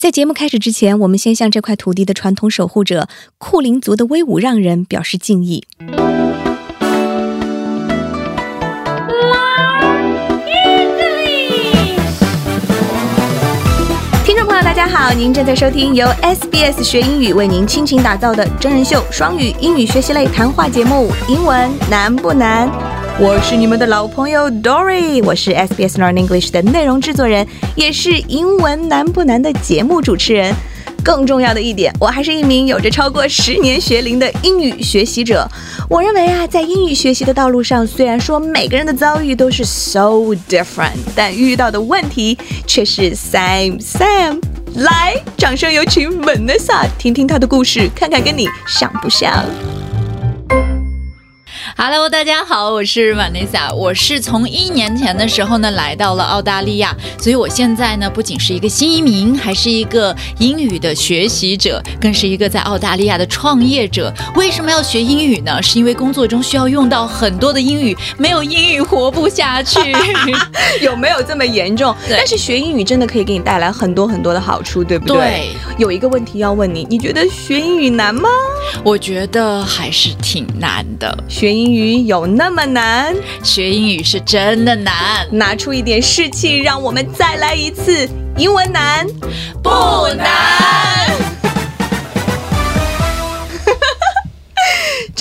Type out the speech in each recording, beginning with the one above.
在节目开始之前，我们先向这块土地的传统守护者库林族的威武让人表示敬意。听众朋友，大家好，您正在收听由 SBS 学英语为您倾情打造的真人秀双语英语学习类谈话节目《英文难不难》。我是你们的老朋友 Dory，我是 SBS Learn English 的内容制作人，也是《英文难不难》的节目主持人。更重要的一点，我还是一名有着超过十年学龄的英语学习者。我认为啊，在英语学习的道路上，虽然说每个人的遭遇都是 so different，但遇到的问题却是 same same。来，掌声有请 Vanessa，听听她的故事，看看跟你像不像。Hello，大家好，我是 Vanessa，我是从一年前的时候呢来到了澳大利亚，所以我现在呢不仅是一个新移民，还是一个英语的学习者，更是一个在澳大利亚的创业者。为什么要学英语呢？是因为工作中需要用到很多的英语，没有英语活不下去。有没有这么严重？但是学英语真的可以给你带来很多很多的好处，对不对？对。有一个问题要问你，你觉得学英语难吗？我觉得还是挺难的。学英语有那么难？学英语是真的难。拿出一点士气，让我们再来一次。英文难不难？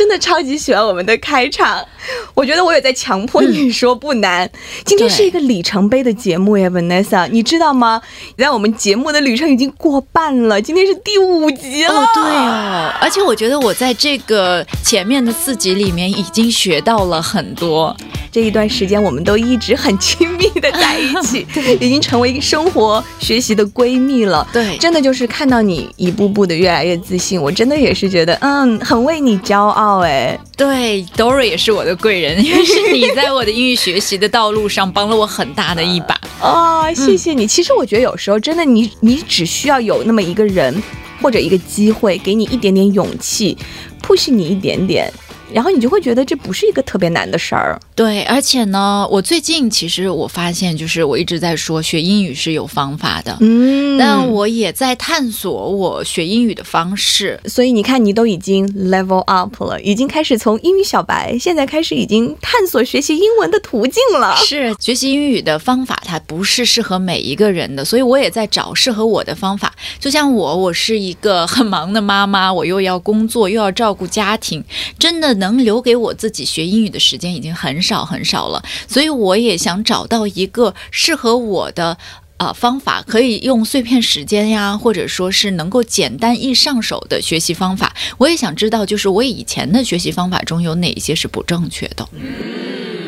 的超级喜欢我们的开场。我觉得我也在强迫你说不难。今天是一个里程碑的节目耶，Vanessa，你知道吗？在我们节目的旅程已经过半了，今天是第五集了。对哦，而且我觉得我在这个前面的四集里面已经学到了很多。这一段时间我们都一直很亲密的在一起，已经成为生活学习的闺蜜了。对，真的就是看到你一步步的越来越自信，我真的也是觉得，嗯，很为你骄傲哎。对，Dory 也是我的贵人，因为是你在我的英语学习的道路上帮了我很大的一把啊！谢谢你。其实我觉得有时候真的，你你只需要有那么一个人或者一个机会，给你一点点勇气，push 你一点点。然后你就会觉得这不是一个特别难的事儿，对。而且呢，我最近其实我发现，就是我一直在说学英语是有方法的，嗯，但我也在探索我学英语的方式。所以你看，你都已经 level up 了，已经开始从英语小白，现在开始已经探索学习英文的途径了。是学习英语的方法，它不是适合每一个人的，所以我也在找适合我的方法。就像我，我是一个很忙的妈妈，我又要工作，又要照顾家庭，真的。能留给我自己学英语的时间已经很少很少了，所以我也想找到一个适合我的啊方法，可以用碎片时间呀，或者说是能够简单易上手的学习方法。我也想知道，就是我以前的学习方法中有哪些是不正确的。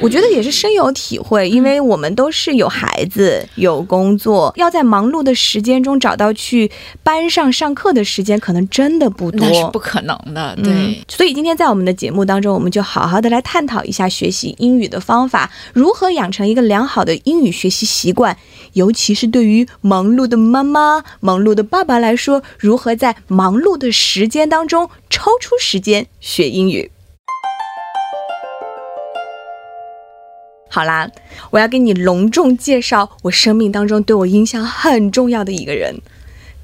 我觉得也是深有体会，因为我们都是有孩子、有工作，要在忙碌的时间中找到去班上上课的时间，可能真的不多，那是不可能的。对，所以今天在我们的节目当中，我们就好好的来探讨一下学习英语的方法，如何养成一个良好的英语学习习惯，尤其是是对于忙碌的妈妈、忙碌的爸爸来说，如何在忙碌的时间当中抽出时间学英语。好啦，我要给你隆重介绍我生命当中对我影响很重要的一个人，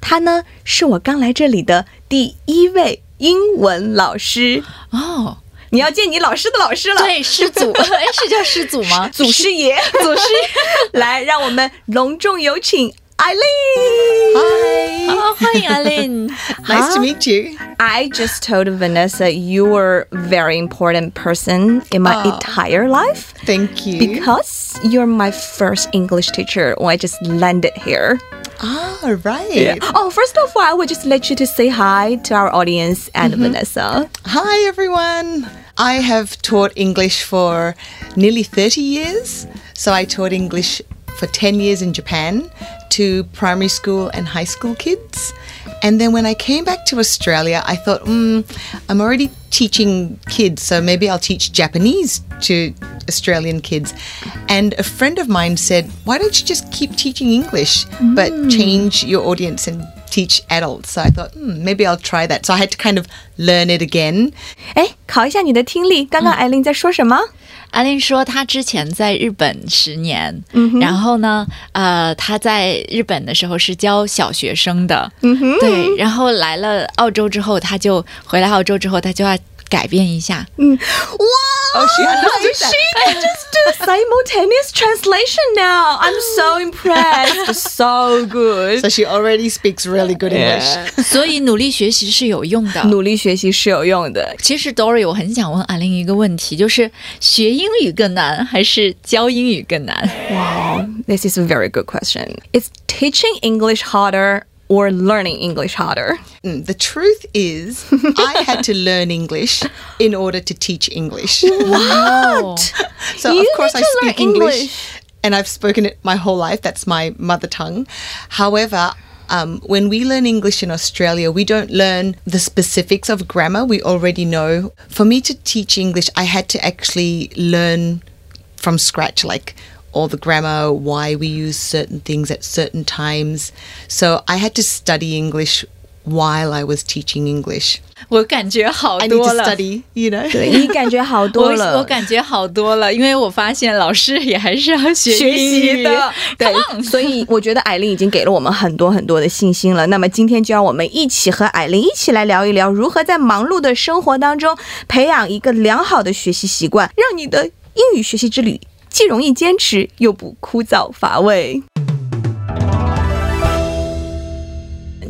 他呢是我刚来这里的第一位英文老师哦。你要见你老师的老师了，对，师祖，哎，是叫师祖吗？祖师爷，祖师爷，来，让我们隆重有请。Eileen. Hi. Oh, hi, Eileen. nice to meet you. I just told Vanessa you were a very important person in my oh, entire life. Thank you. Because you're my first English teacher when I just landed here. Ah, right. Yeah. Oh, first of all, I would just let you to say hi to our audience and mm -hmm. Vanessa. Hi, everyone. I have taught English for nearly 30 years. So I taught English for 10 years in Japan to primary school and high school kids. And then when I came back to Australia, I thought, hmm, I'm already teaching kids, so maybe I'll teach Japanese to Australian kids. And a friend of mine said, Why don't you just keep teaching English, mm. but change your audience and teach adults? So I thought, hmm, maybe I'll try that. So I had to kind of learn it again. 哎，考一下你的听力，刚刚艾琳在说什么？ 阿玲说，她之前在日本十年，嗯然后呢，呃，她在日本的时候是教小学生的，嗯，对，然后来了澳洲之后，她就回来澳洲之后，她就要改变一下。嗯，哇 Oh, she understood that. She can just do simultaneous translation now. I'm so impressed. so good. So she already speaks really good English. 所以努力学习是有用的。努力学习是有用的。其实 Dory，我很想问阿玲一个问题，就是学英语更难还是教英语更难？ Wow, this is a very good question. Is teaching English harder Or learning English harder? Mm, The truth is, I had to learn English in order to teach English. What? So You of course I speak English, English. and I've spoken it my whole life. That's my mother tongue. However, um, when we learn English in Australia, we don't learn the specifics of grammar. We already know. For me to teach English, I had to actually learn from scratch, like all the grammar, why we use certain things at certain times. So I had to study English while I was teaching English. 我感觉好 I need 多 to 了。 study, you know. 对你感觉好我多了。我感觉好多了，因为我发现老师也还是要学学英语习的，对，所以我觉得艾琳已经给了我们很多很多的信心了。那么今天就让我们一起和艾琳一起来聊一聊，如何在忙碌的生活当中培养一个良好的学习习惯，让你的英语学习之旅 既容易坚持，又不枯燥乏味。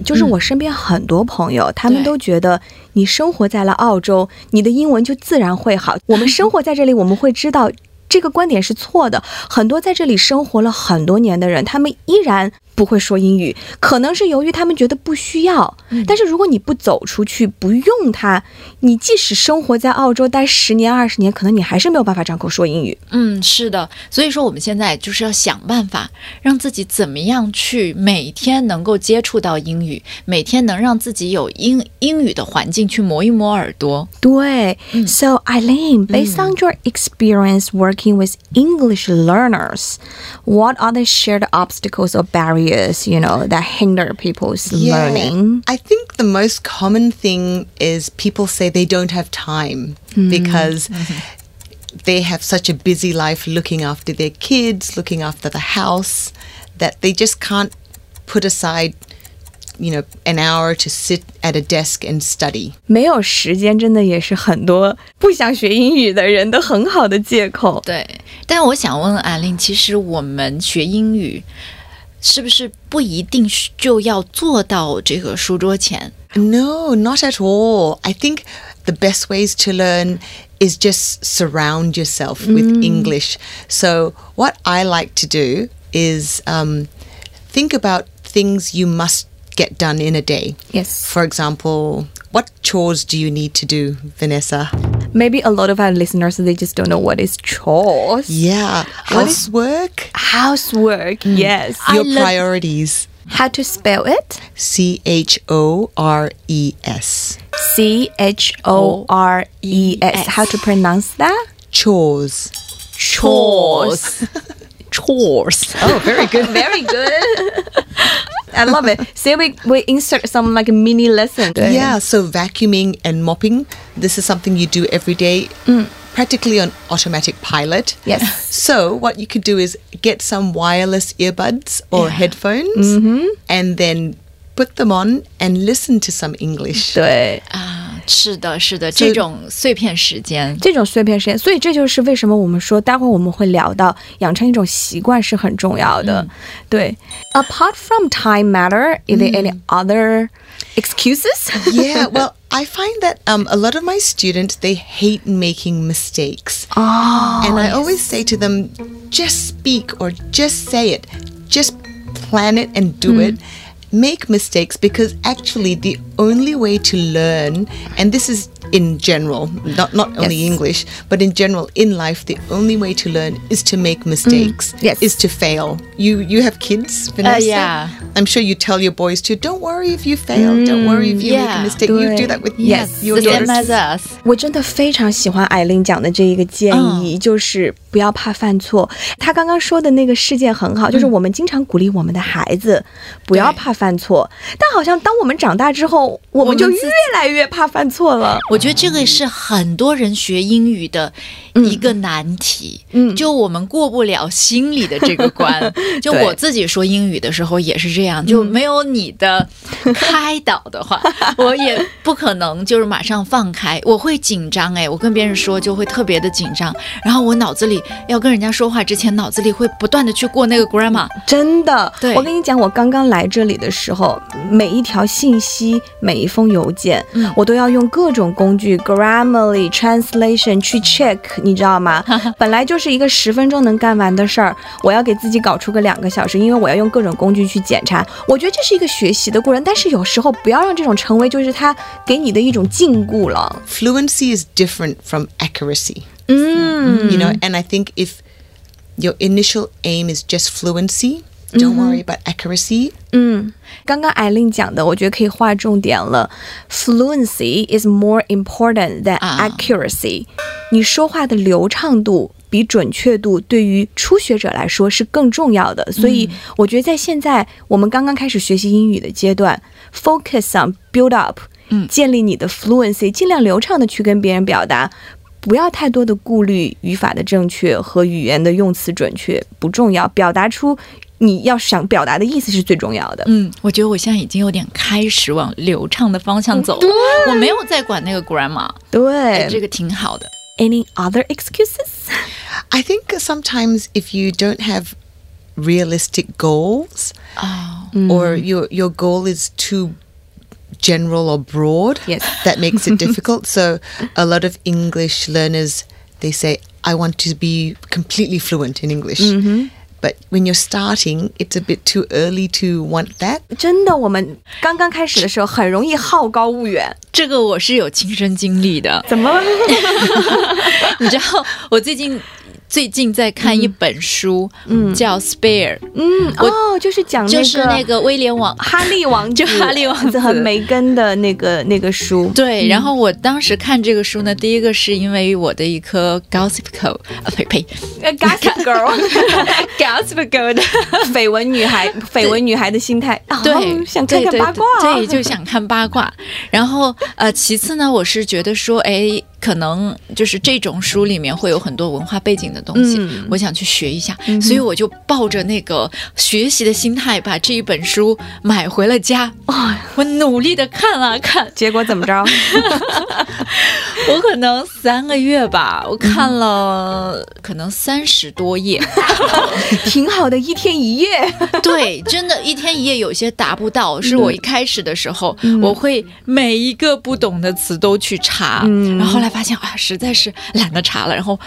就是我身边很多朋友，他们都觉得你生活在了澳洲，你的英文就自然会好。我们生活在这里，我们会知道这个观点是错的。很多在这里生活了很多年的人，他们依然不会说英语，可能是由于他们觉得不需要。但是如果你不走出去，不用它，你即使生活在澳洲待十年、二十年，可能你还是没有办法张口说英语。嗯，是的，所以说我们现在就是要想办法，让自己怎么样去每天能够接触到英语，每天能让自己有英英语的环境去磨一磨耳朵。对、s o Eileen, based on your experience working with English learners, what are the shared obstacles or barriers, you know, that hinder people's learning? I think the most common thing is people say they don't have time because they have such a busy life looking after their kids, looking after the house, that they just can't put aside, you know, an hour to sit at a desk and study. 没有时间真的也是很多不想学英语的人的很好的借口。对，但我想问艾琳，其实我们学英语 是不是不一定是就要坐到这个书桌前？ No, not at all. I think the best ways to learn is just surround yourself with English. So, what I like to do is um, think about things you must get done in a day. Yes. For example, what chores do you need to do, Vanessa? Maybe a lot of our listeners they just don't know what is chores. Yeah, What is- housework, Housework. Mm. Yes. your love- priorities. How to spell it? C H O R E S. C H O R E S. How to pronounce that? Chores. Chores. chores。Oh, very good. Very good. I love it. So we we insert some like mini lesson. Yeah, so vacuuming and mopping, this is something you do every day, mm. practically on automatic pilot. Yes. So, what you could do is get some wireless earbuds or headphones mm-hmm. and then put them on and listen to some English. 对。啊，是的，是的，这种碎片时间，这种碎片时间，所以这就是为什么我们说，待会儿我们会聊到养成一种习惯是很重要的。对，Apart from time matter, is there any other excuses? yeah, well, I find that um, a lot of my students they hate making mistakes, oh, and I always say to them, just speak or just say it, just plan it and do it. Make mistakes because actually the only way to learn, and this is in general, not not only Yes. English, but in general in life, the only way to learn is to make mistakes. Yes. is to fail. You you have kids, Vanessa. yeah. I'm sure you tell your boys to don't worry if you fail. Don't worry if you make yeah. a mistake. You do Right. that with Yes. your the same daughters. as us。我真的非常喜欢艾琳讲的这一个建议，就是不要怕犯错。她刚刚说的那个事件很好，就是我们经常鼓励我们的孩子不要怕犯错，但好像当我们长大之后，我们就我们自越来越怕犯错了。我 我觉得这个是很多人学英语的一个难题，嗯。就我们过不了心里的这个关。就我自己说英语的时候也是这样，就没有你的开导的话，我也不可能就是马上放开，我会紧张哎，我跟别人说就会特别的紧张，然后我脑子里要跟人家说话之前，脑子里会不断的去过那个 grammar。真的，对。我跟你讲，我刚刚来这里的时候，每一条信息、每一封邮件，嗯。我都要用各种工具，Grammarly、Translation 去 check，你知道吗？本来就是一个十分钟能干完的事儿，我要给自己搞出个两个小时，因为我要用各种工具去检查。我觉得这是一个学习的过程，但是有时候不要让这种成为就是他给你的一种禁锢了。Fluency is different from accuracy. 嗯 you know and i think if your initial aim is just fluency don't worry about accuracy 嗯，刚刚艾琳讲的，我觉得可以划重点了。Fluency is more important than 啊 accuracy、你说话的流畅度比准确度对于初学者来说是更重要的。所以我觉得在现在我们刚刚开始学习英语的阶段，focus on build up，嗯建立你的 fluency，尽量流畅的去跟别人表达。不要太多的顾虑语法的正确和语言的用词准确不重要，表达出你要想表达的意思是最重要的。嗯，我觉得我现在已经有点开始往流畅的方向走了，我没有再管那个 grammar，对哎这个挺好的。 Any other excuses？ i think sometimes if you don't have realistic goals 哦， or your your goal is too general or broad Yes. that makes it difficult so a lot of english learners they say i want to be completely fluent in english but when you're starting it's a bit too early to want that 真的，我们刚刚开始的时候很容易好高骛远。这个我是有亲身经历的。怎么了？你知道，我最近最近在看一本书，嗯。叫《Spare》，嗯，哦，就是讲那个就是那个威廉王。哈利王子，就哈利王子。和梅根的那个那个书。对，然后我当时看这个书呢，第一个是因为我的一颗 Gossip Girl，啊呸呸。呃，Gossip Girl，，Gossip Girl 的。绯闻女孩，绯闻女孩的心态，对，哦想看看八卦，对，对就想看八卦。然后呃，其次呢，我是觉得说，哎，可能就是这种书里面会有很多文化背景的东西，嗯我想去学一下，所以我就抱着那个学习的心态，把这一本书买回了家。哎我努力的看啊看，结果怎么着？我可能三个月吧，我看了可能三十多页。挺好的，一天一夜。对，真的，一天一夜有些达不到。是我一开始的时候，我会每一个不懂的词都去查，嗯然后后来发现啊，实在是懒得查了，然后。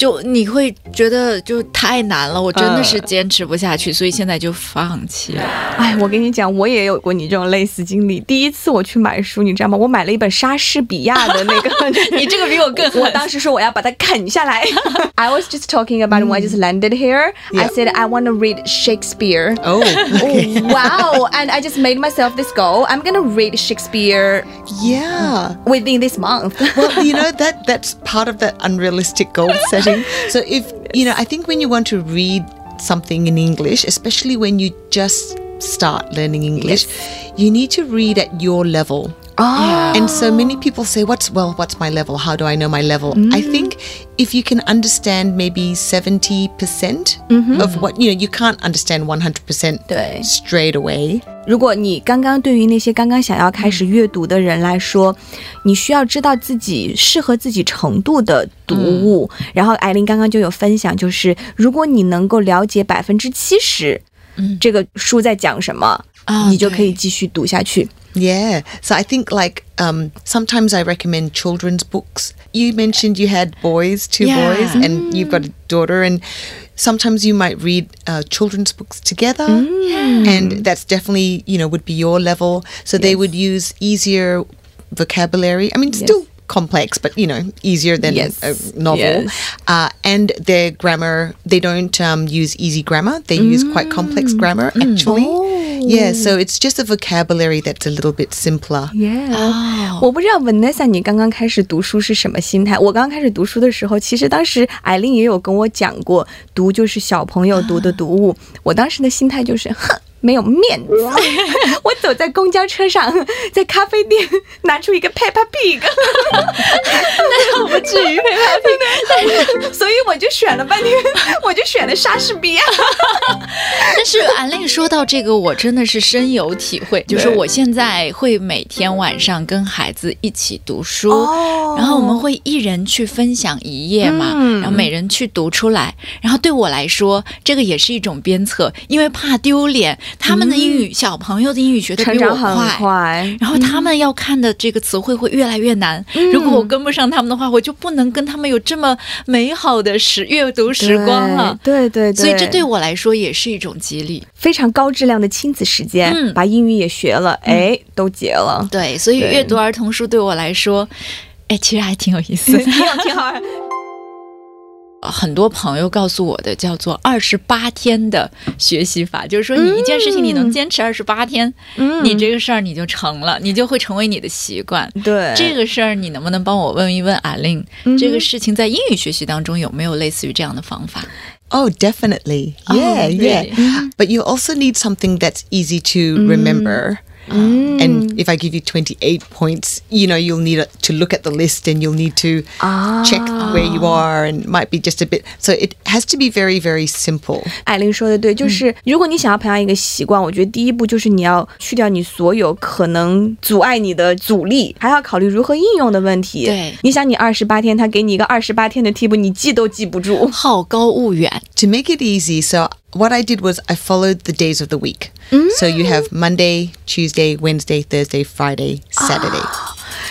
就你会觉得就太难了，我真的是呃坚持不下去，所以现在就放弃了。哎，我跟你讲，我也有过你这种类似经历。第一次我去买书，你知道吗？我买了一本莎士比亚的那个，你这个比我更狠我当时说我要把它啃下来。I was just talking about when I just landed here. I Yeah. said I want to read Shakespeare. oh Oh, wow. And I just made myself this goal. I'm going to read Shakespeare yeah within this month. well, you know that that's part of that unrealistic goal setting. So if you know, I think when you want to read something in English, especially when you just start learning English, you need to read at your level. oh. And so many people say, "What's well? What's my level? How do I know my level?" I think if you can understand maybe seventy percent of what you know, you can't understand one hundred percent 对 straight away. 如果你刚刚对于那些刚刚想要开始阅读的人来说，你需要知道自己适合自己程度的读物。然后艾琳刚刚就有分享，就是如果你能够了解百分之七十，这个书在讲什么，啊你就可以对继续读下去。 Yeah. So I think like um, sometimes I recommend children's books. You mentioned you had boys, two Yeah. boys, and you've got a daughter, and sometimes you might read uh, children's books together, and that's definitely you know would be your level. So they would use easier vocabulary. I mean, still complex, but you know easier than Yes. a novel. Yes. Uh, and their grammar, they don't um, use easy grammar. They use quite complex grammar actually. Yeah, so it's just a vocabulary that's a little bit simpler. Yeah，、哦我不知道 Vanessa 你刚刚开始读书是什么心态。我刚刚开始读书的时候，其实当时艾琳也有跟我讲过，读就是小朋友读的读物。我当时的心态就是，哼，没有面子。我走在公交车上，在咖啡店拿出一个 Peppa Pig，那不至于 Peppa Pig，所以我就选了半天，我就选了莎士比亚。但是安令说到这个，我真的是深有体会，就是我现在会每天晚上跟孩子一起读书，哦然后我们会一人去分享一页嘛，嗯然后每人去读出来。然后对我来说，这个也是一种鞭策，因为怕丢脸。他们的英语、小朋友的英语学的比我成长很快。快，然后他们要看的这个词汇会越来越难，如果我跟不上他们的话，我就不能跟他们有这么美好的时阅读时光了。对对对，所以这对我来说也是一种激励。非常高质量的亲子时间，嗯把英语也学了，哎，都结了。对，所以阅读儿童书对我来说，哎，其实还挺有意思的。挺好，挺好。很多朋友告诉我的叫做二十八天的学习法，就是说你一件事情你能坚持二十八天，嗯你这个事儿你就成了，你就会成为你的习惯。对这个事儿你能不能帮我问一问阿令？嗯哼这个事情在英语学习当中有没有类似于这样的方法？Oh, definitely. Oh, Yeah, yeah. But you also need something that's easy to remember. And if I give you 28 points, you know, you'll need to look at the list and you'll need to check where you are and might be just a bit. So it has to be very, very simple. 艾琳说的对，就是如果你想要培养一个习惯，我觉得第一步就是你要去掉你所有可能阻碍你的阻力，还要考虑如何应用的问题。对你想你二十八天，他给你一个二十八天的题目，你记都记不住。好高骛远， To make it easy, so what I did was I followed the days of the week. So you have Monday, Tuesday, Wednesday, Thursday, Friday, Saturday.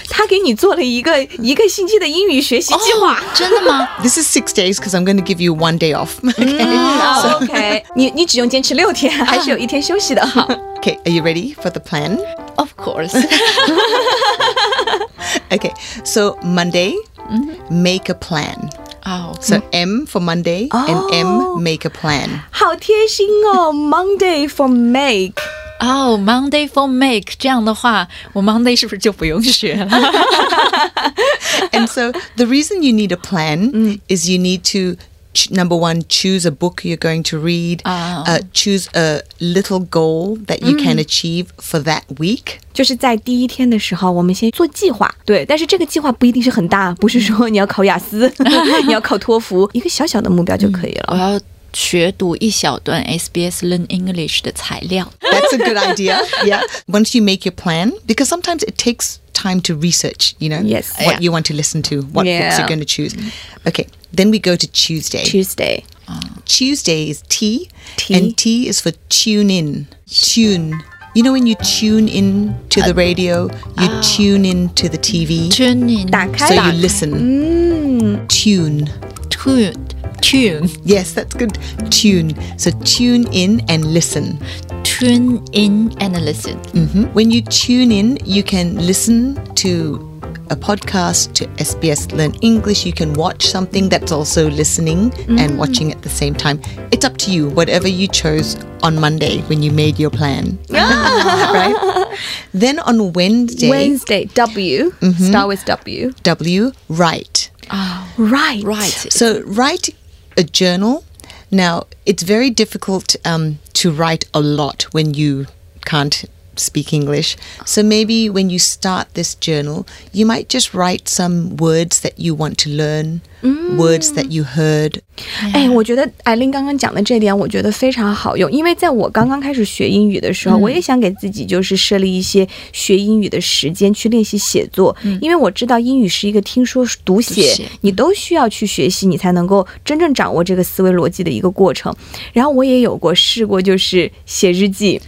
他给你做了一个一个星期的英语学习计划。哦真的吗？ This is six days because I'm going to give you one day off. okay. 啊 OK，你你只用坚持六天，还是有一天休息的。好， Okay, are you ready for the plan? Of course， Okay, so Monday, make a plan. 哦， So M for Monday and M make a plan. 好贴心哦。Monday for make。哦，Monday for make，这样的话，我 Monday 是不是就不用学了？ And so the reason you need a plan is you need to ch- number one choose a book you're going to read, Ah. uh, choose a little goal that you can achieve for that week. 就是在第一天的时候，我们先做计划，对，但是这个计划不一定是很大，不是说你要考雅思，你要考托福，一个小小的目标就可以了。我要学读一小段 SBS Learn English 的材料。 That's a good idea. Yeah. Once you make your plan, because sometimes it takes time to research, you know, Yes. what Yeah. you want to listen to, what books Yeah. you're going to choose. Okay. then we go to Tuesday. Tuesday. Oh. Tuesday is T, T, and T is for tune in. Tune. You know when you tune in to the uh, radio, you oh. tune in to the TV. Tune in. so you listen. Mm. Tune. Tune. Tune. Yes, that's good. Tune. So tune in and listen. Tune in and listen. Mm -hmm. When you tune in, you can listen to a podcast to SBS Learn English. You can watch something that's also listening and mm. watching at the same time. It's up to you, whatever you chose on Monday when you made your plan. right? Then on Wednesday, Wednesday W mm-hmm. start with W W, write. Ah, right Right，So write a journal. Now, it's very difficult um, to write a lot when you can't speak English. So maybe when you start this journal, you might just write some words that you want to learn, words that you heard. 哎，我觉得艾琳刚刚讲的这点，我觉得非常好用，因为在我刚刚开始学英语的时候，我也想给自己就是设立一些学英语的时间去练习写作，因为我知道英语是一个听说读写读写你都需要去学习，你才能够真正掌握这个思维逻辑的一个过程。然后我也有过试过，就是写日记。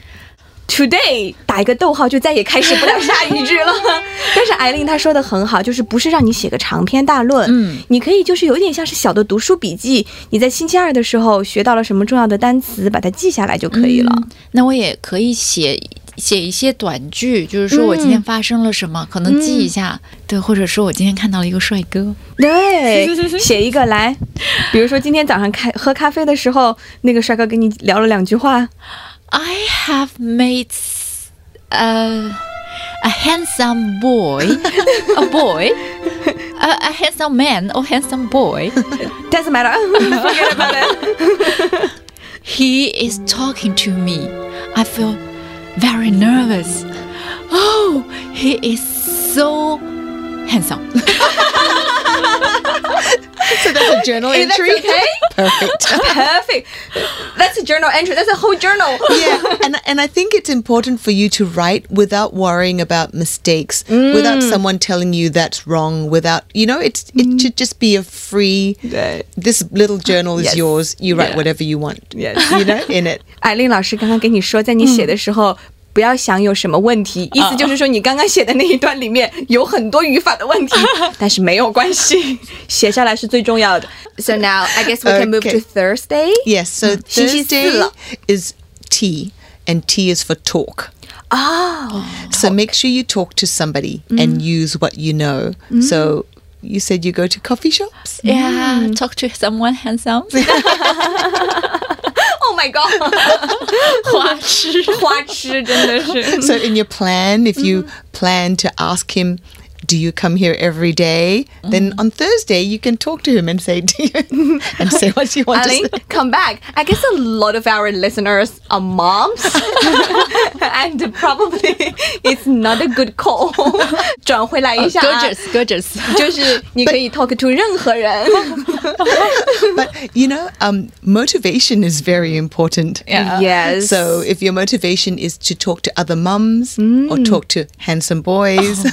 Today 打一个逗号就再也开始不了下一句了。但是艾琳她说的很好，就是不是让你写个长篇大论，嗯，你可以就是有点像是小的读书笔记，你在星期二的时候学到了什么重要的单词，把它记下来就可以了。那我也可以写写一些短句，就是说我今天发生了什么，可能记一下，对，或者说我今天看到了一个帅哥，对，写一个来，比如说今天早上开喝咖啡的时候，那个帅哥跟你聊了两句话，I have made a a handsome boy, a boy, a, a handsome man or handsome boy. doesn't matter，forget about it。He is talking to me. I feel very nervous. Oh, he is so handsome So that's a journal Hey, that's entry. okay. Perfect. Perfect. That's a journal entry. That's a whole journal. yeah, and and I think it's important for you to write without worrying about mistakes, without someone telling you that's wrong. Without you know, it's it should just be a free. Yeah. This little journal is Yes. yours. You write Yeah. whatever you want. Yes. you know, in it. 艾琳老师刚刚跟你说，在你写的时候。 不要想有什么问题，意思就是说你刚刚写的那一段里面有很多语法的问题，但是没有关系，写下来是最重要的。So now I guess we can move Okay. to Thursday. Yes. So 星期四 Thursday 了 is T, and T is for talk. 哦 So make sure you talk to somebody and use what you know. So you said you go to coffee shops. Yeah, talk to someone handsome. ，Oh my god，花痴。花痴真的是。 So in your plan, if you plan to ask him, "Do you come here every day?" Then on Thursday you can talk to him and say, "Do you?" and say what you want to Eileen, say. come back. I guess a lot of our listeners are moms, and probably it's not a good call. 转回来一下啊 Gorgeous, gorgeous. 就是你可以 talk to 任何人。 But you know, um, motivation is very important. Yeah. Yes. So if your motivation is to talk to other mums or talk to handsome boys,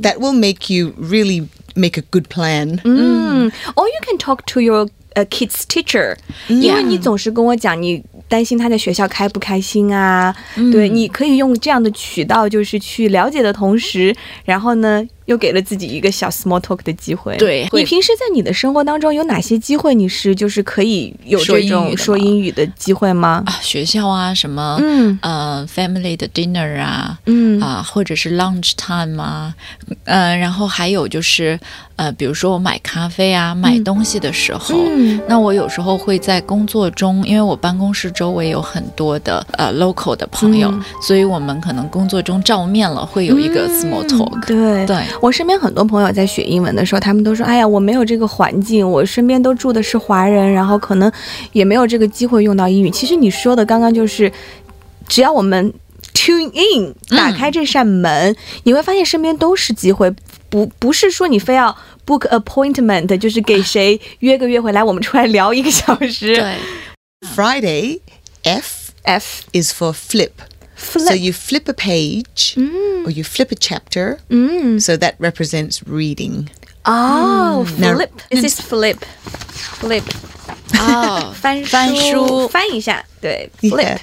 that will make you really make a good plan. or you can talk to your uh, kids teacher，、因为你总是跟我讲你担心他在学校开不开心啊，对，你可以用这样的渠道，就是去了解的同时，然后呢， 又给了自己一个小 small talk 的机会。对你平时在你的生活当中有哪些机会你是就是可以有这种说英语的机会吗？啊，学校啊，什么，嗯呃，family 的 dinner 啊，嗯啊，或者是 lunch time 啊，呃，然后还有就是，呃，比如说我买咖啡啊，买东西的时候，嗯。那我有时候会在工作中，因为我办公室周围有很多的呃 local 的朋友，嗯。所以我们可能工作中照面了，会有一个 small talk，、对对。我身边很多朋友在学英文的时候，他们都说：“哎呀，我没有这个环境，我身边都住的是华人，然后可能也没有这个机会用到英语。”其实你说的刚刚就是，只要我们 tune in 打开这扇门，你会发现身边都是机会，不不是说你非要 book appointment，就是给谁约个约会来，我们出来聊一个小时。对 Friday, F F is for flip. flip， So you flip a page or you flip a chapter. 嗯 So that represents reading. 哦、那 flip this is flip flip 哦，翻翻书翻一下，对 flip。 Yeah.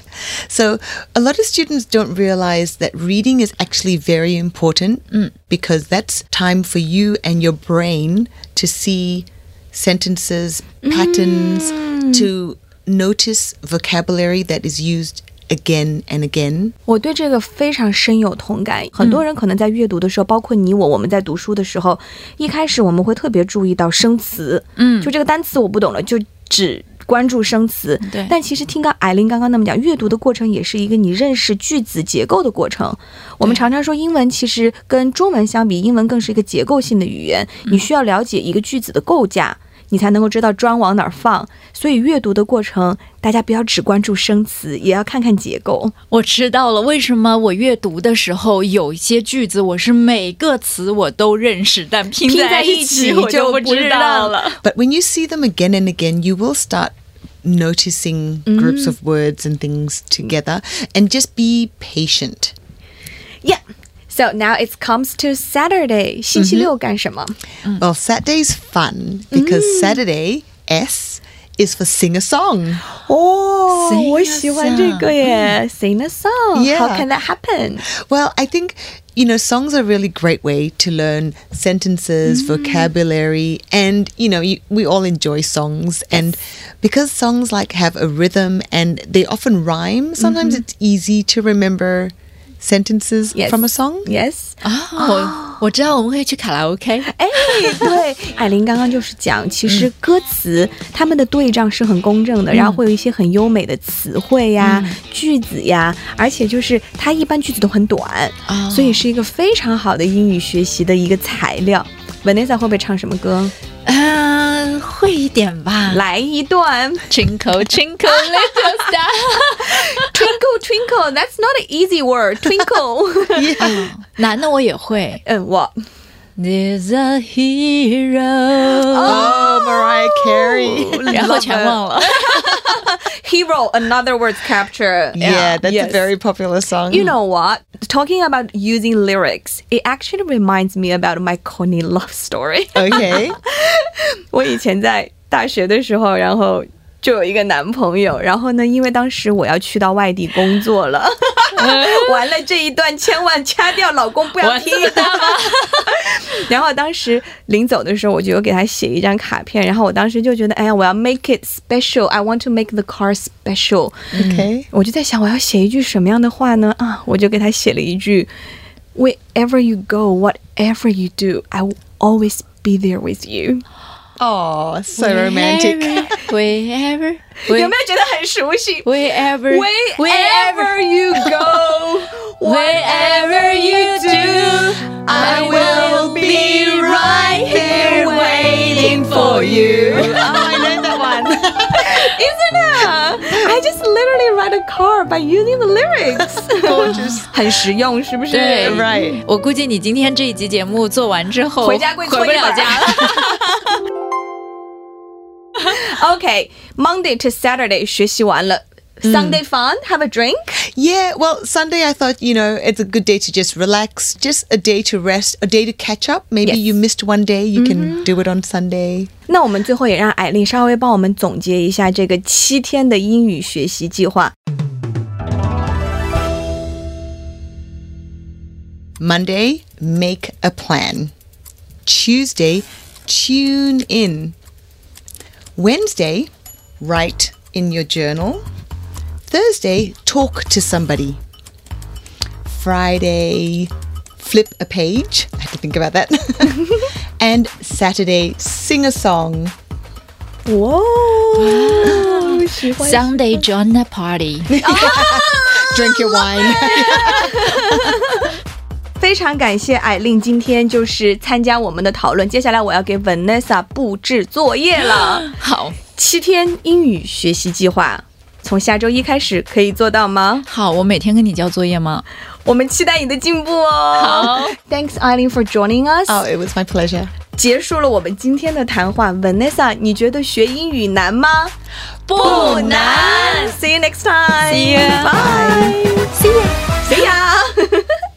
So a lot of students don't realize that reading is actually very important because that's time for you and your brain to see sentences, patterns, to notice vocabulary that is used again and again. 我对这个非常深有同感。很多人可能在阅读的时候，包括你我，我们在读书的时候，一开始我们会特别注意到生词，嗯就这个单词我不懂了，就只关注生词。对但其实听到艾琳刚刚那么讲，阅读的过程也是一个你认识句子结构的过程。我们常常说英文其实跟中文相比，英文更是一个结构性的语言，你需要了解一个句子的构架。你才能够知道砖往哪儿放，所以阅读的过程，大家不要只关注生词，也要看看结构。我知道了，为什么我阅读的时候有一些句子我是每个词我都认识，但拼拼在在一一起起我就不知道了。But when you see them again and again, you will start noticing groups of words and things together and just be patient. Yeah. So now it comes to Saturday. 星期六干什么？ Well, Saturday's fun because Saturday, S, is for sing a song. 哦 Sing a 我喜欢这个耶！Sing a song. Yeah. How can that happen? Well, I think, you know, songs are a really great way to learn sentences, vocabulary, and, you know, you, we all enjoy songs. And because songs like have a rhythm and they often rhyme, sometimes it's easy to remember sentences Yes. from a song. Yes. 啊，我我知道我们可以去卡拉 OK。哎，对，艾琳刚刚就是讲，其实歌词他们的对仗是很公正的，然后会有一些很优美的词汇呀、句子呀，而且就是它一般句子都很短，哦所以是一个非常好的英语学习的一个材料。Vanessa 会不会唱什么歌？嗯，会一点吧。来一段 Twinkle twinkle little star，twinkle twinkle。That's not an easy word. Twinkle。男的我也会。嗯，我 There's a hero，、Oh, Mariah Carey. 然后全忘了。hero. Another words capture. Yeah, that's Yes. a very popular song. You know what? Talking about using lyrics, it actually reminds me about my Connie love story. Okay. 我以前在大学的时候，然后 就有一个男朋友，然后呢，因为当时我要去到外地工作了，完了这一段千万掐掉，老公不要听。然后当时临走的时候，我就有给他写一张卡片，然后我当时就觉得，哎呀，我要 make it special，I want to make the car special。Okay. 我就在想，我要写一句什么样的话呢？啊，我就给他写了一句：Wherever you go, whatever you do, I will always be there with you。Oh, so romantic. Wherever，有没有觉得很熟悉 Wherever， ？Wherever you go, wherever you do, I will be right here waiting for you. Oh, I know that one. Isn't it? I just literally ride a car by using the lyrics. Gorgeous. 很实用，是不是？对 Right. 我估计你今天这一集节目做完之后，回家跪回不了家了。 Okay, Monday to Saturday 学习完了。Sunday fun, have a drink. Yeah, well, Sunday I thought, you know, it's a good day to just relax, just a day to rest, a day to catch up. Maybe Yes. you missed one day, you can do it on Sunday. 那我们最后也让艾丽稍微帮我们总结一下这个七天的英语学习计划。 Monday, make a plan. Tuesday, tune in. Wednesday, write in your journal. Thursday, talk to somebody. Friday, flip a page. I have to think about that. and Saturday, sing a song. Whoa! Ah, Sunday, join a party. Drink your wine. 非常感谢艾琳今天就是参加我们的讨论。接下来我要给 Vanessa 布置作业了。好七天英语学习计划，从下周一开始可以做到吗？好，我每天跟你交作业吗？我们期待你的进步哦。好，Thanks Eileen for joining us。Oh, it was my pleasure. 结束了我们今天的谈话。Vanessa，你觉得学英语难吗？不难。See you next time. See you. Bye. See you. See ya.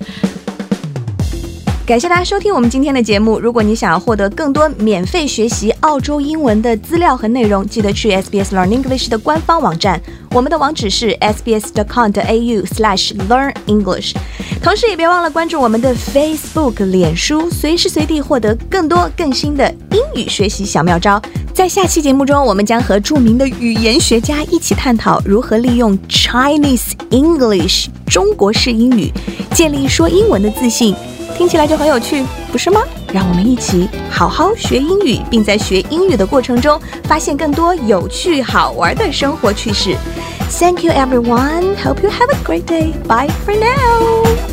感谢大家收听我们今天的节目。如果你想要获得更多免费学习澳洲英文的资料和内容，记得去 SBS Learn English 的官方网站，我们的网址是 sbs.com.au/learn English。同时也别忘了关注我们的 Facebook、脸书，随时随地获得更多更新的英语学习小妙招。在下期节目中，我们将和著名的语言学家一起探讨如何利用 Chinese English 中国式英语建立说英文的自信。听起来就很有趣，不是吗？让我们一起好好学英语，并在学英语的过程中发现更多有趣好玩的生活趣事。Thank you, everyone. Hope you have a great day. Bye for now.